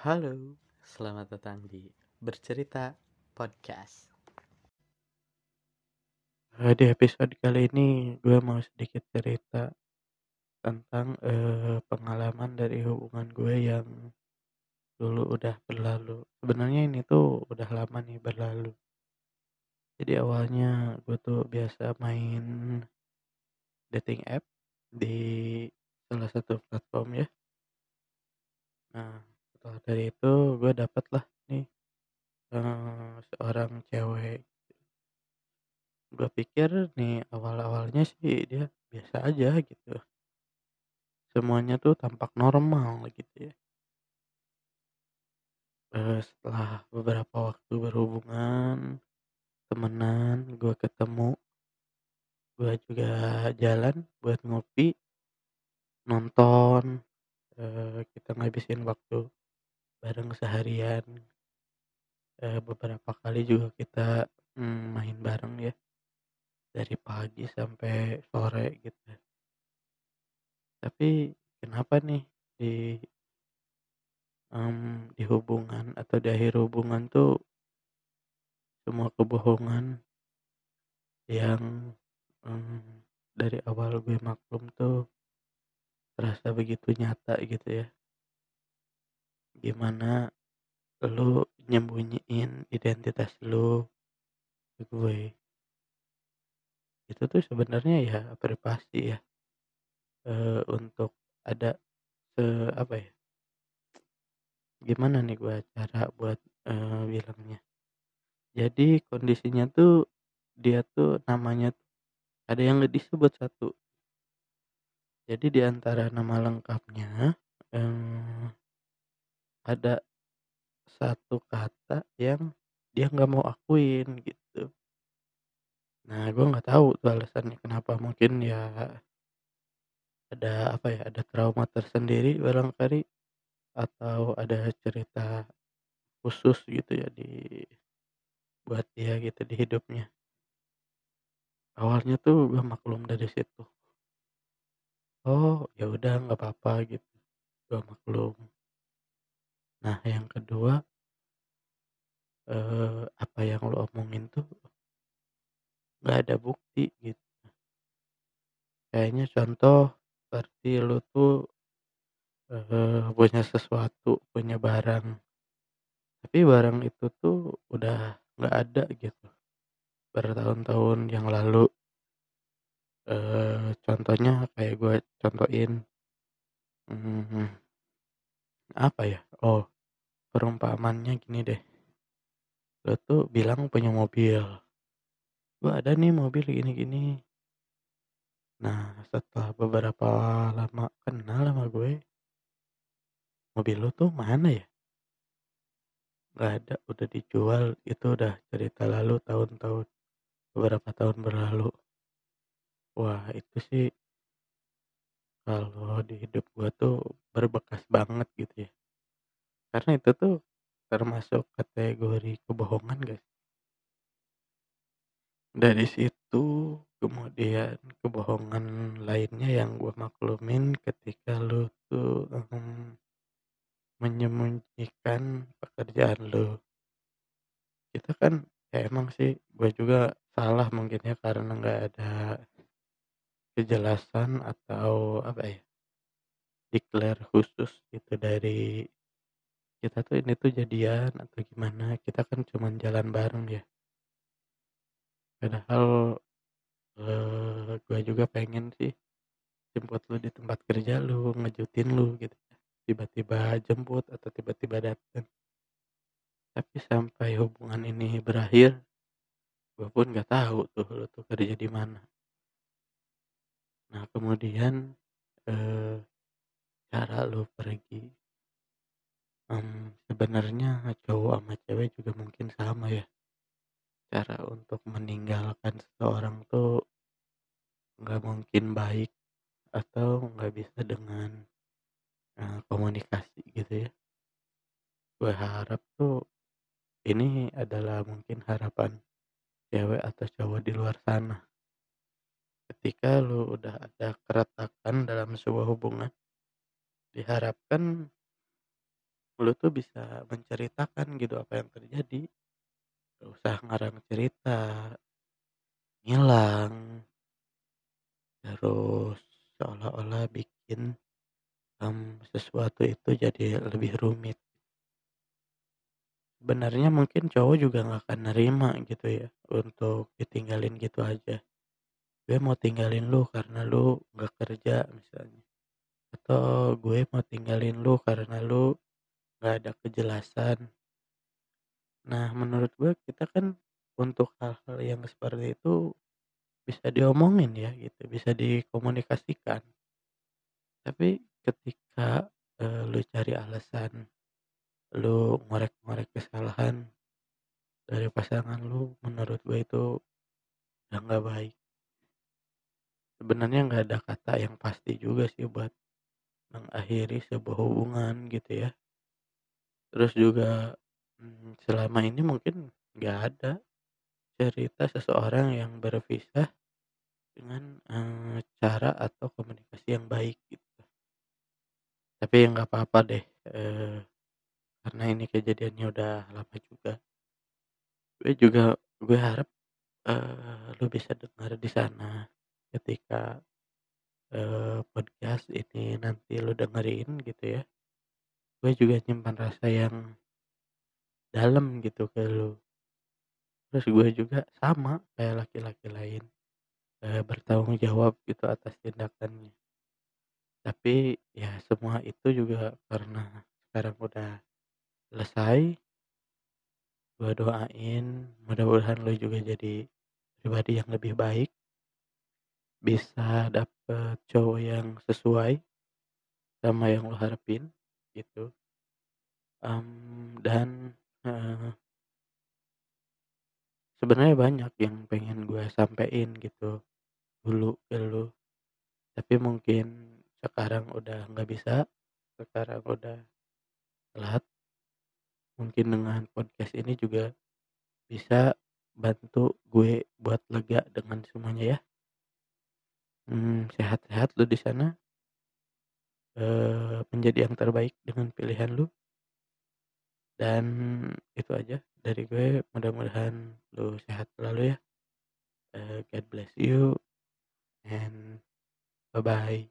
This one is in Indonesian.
Halo, selamat datang di Bercerita Podcast. Eh, di episode kali ini gue mau sedikit cerita tentang eh, pengalaman dari hubungan gue yang dulu udah berlalu. Sebenarnya ini tuh udah lama nih berlalu. Jadi awalnya gue tuh biasa main dating app di salah satu platform ya. Nah, setelah dari itu gue dapet lah nih eh, seorang cewek. Gue pikir nih awal-awalnya sih dia biasa aja gitu. Semuanya tuh tampak normal gitu ya. Eh, setelah beberapa waktu berhubungan, temenan, gue ketemu, gue juga jalan buat ngopi, nonton, eh, kita ngabisin waktu bareng seharian. Eh, beberapa kali juga kita mm, main bareng ya, dari pagi sampai sore gitu. Tapi kenapa nih di em, di hubungan atau di akhir hubungan tuh semua kebohongan yang em, dari awal gue maklum tuh terasa begitu nyata gitu ya. Gimana lu nyembunyiin identitas lu ke gue. Itu tuh sebenarnya ya privasi ya. eh, untuk ada se apa ya? Gimana nih gue cara buat eh, bilangnya? Jadi kondisinya tuh dia tuh namanya ada yang nggak disebut satu. Jadi di antara nama lengkapnya eh, ada satu kata yang dia nggak mau akuin gitu. Nah, gue nggak tahu tuh alasannya kenapa. Mungkin ya ada apa ya? Ada trauma tersendiri barangkali atau ada cerita khusus gitu ya di buat dia gitu di hidupnya. Awalnya tuh gue maklum dari situ. Oh, ya udah nggak apa-apa gitu. Gue maklum. Nah, yang kedua eh, apa yang lo omongin tuh nggak ada bukti gitu. Kayaknya contoh seperti lo tuh eh, punya sesuatu, punya barang. Tapi barang itu tuh udah nggak ada gitu. Bertahun-tahun yang lalu. Eh, contohnya kayak gue contohin hmm, apa ya? Oh, perumpamannya gini deh. Lo tuh bilang punya mobil. Gue ada nih mobil gini-gini. Nah, setelah beberapa lama kenal sama gue, mobil lo tuh mana ya? Gak ada, udah dijual. Itu udah cerita lalu tahun-tahun, beberapa tahun berlalu. Wah, itu sih kalau di hidup gue tuh berbekas banget gitu ya. Karena itu tuh termasuk kategori kebohongan guys. Dari situ kemudian kebohongan lainnya yang gue maklumin ketika lu tuh em, menyembunyikan pekerjaan lu. Kita kan ya emang sih gue juga salah mungkin ya karena nggak ada kejelasan atau apa ya declare khusus gitu dari kita tuh ini tuh jadian atau gimana kita kan cuman jalan bareng ya. Padahal eh, gue juga pengen sih jemput lu di tempat kerja lu ngejutin lu gitu. Tiba-tiba jemput atau tiba-tiba datang tapi sampai hubungan ini berakhir gue pun nggak tahu tuh lu tuh kerja di mana nah kemudian eh, cara lu pergi Em, sebenarnya cowok sama cewek juga mungkin sama ya. Cara untuk meninggalkan seseorang tuh nggak mungkin baik atau nggak bisa dengan eh, komunikasi gitu ya. Gue harap tuh ini adalah mungkin harapan cewek atau cowok di luar sana ketika lu udah ada keretakan dalam sebuah hubungan diharapkan lu tuh bisa menceritakan gitu apa yang terjadi. Nggak usah ngarang cerita, ngilang, terus seolah-olah bikin, mmm, sesuatu itu jadi lebih rumit. Sebenarnya mungkin cowok juga nggak akan nerima gitu ya, untuk ditinggalin gitu aja. Gue mau tinggalin lu karena lu nggak kerja misalnya, atau gue mau tinggalin lu karena lu nggak ada kejelasan. Nah, menurut gue kita kan untuk hal-hal yang seperti itu bisa diomongin ya gitu, bisa dikomunikasikan. Tapi ketika, eee, lu cari alasan, lu ngorek-ngorek kesalahan dari pasangan lu, menurut gue itu udah nggak baik. Sebenarnya nggak ada kata yang pasti juga sih buat mengakhiri sebuah hubungan gitu ya. Terus juga, mmm, selama ini mungkin nggak ada cerita seseorang yang berpisah dengan, eee, cara atau komunikasi yang baik gitu. Tapi ya nggak apa-apa deh, eee, karena ini kejadiannya udah lama juga. Gue juga gue harap, eee, lu bisa dengar di sana ketika, eee, podcast ini nanti lu dengerin gitu ya. Gue juga nyimpan rasa yang dalam gitu ke lu. Terus gue juga sama kayak laki-laki lain, eee, bertanggung jawab gitu atas tindakannya. Tapi ya semua itu juga karena sekarang udah selesai. Gue doain mudah-mudahan lu juga jadi pribadi yang lebih baik. Bisa dapet cowok yang sesuai sama yang lu harapin gitu. Mmm, dan, eee sebenarnya banyak yang pengen gue sampein gitu dulu ke lu. Tapi mungkin sekarang udah nggak bisa, sekarang udah telat. Mungkin dengan podcast ini juga bisa bantu gue buat lega dengan semuanya ya. Mmm, sehat-sehat lu di sana. Eee, menjadi yang terbaik dengan pilihan lu. Dan itu aja dari gue, mudah-mudahan lu sehat selalu ya. Eee, God bless you and bye-bye.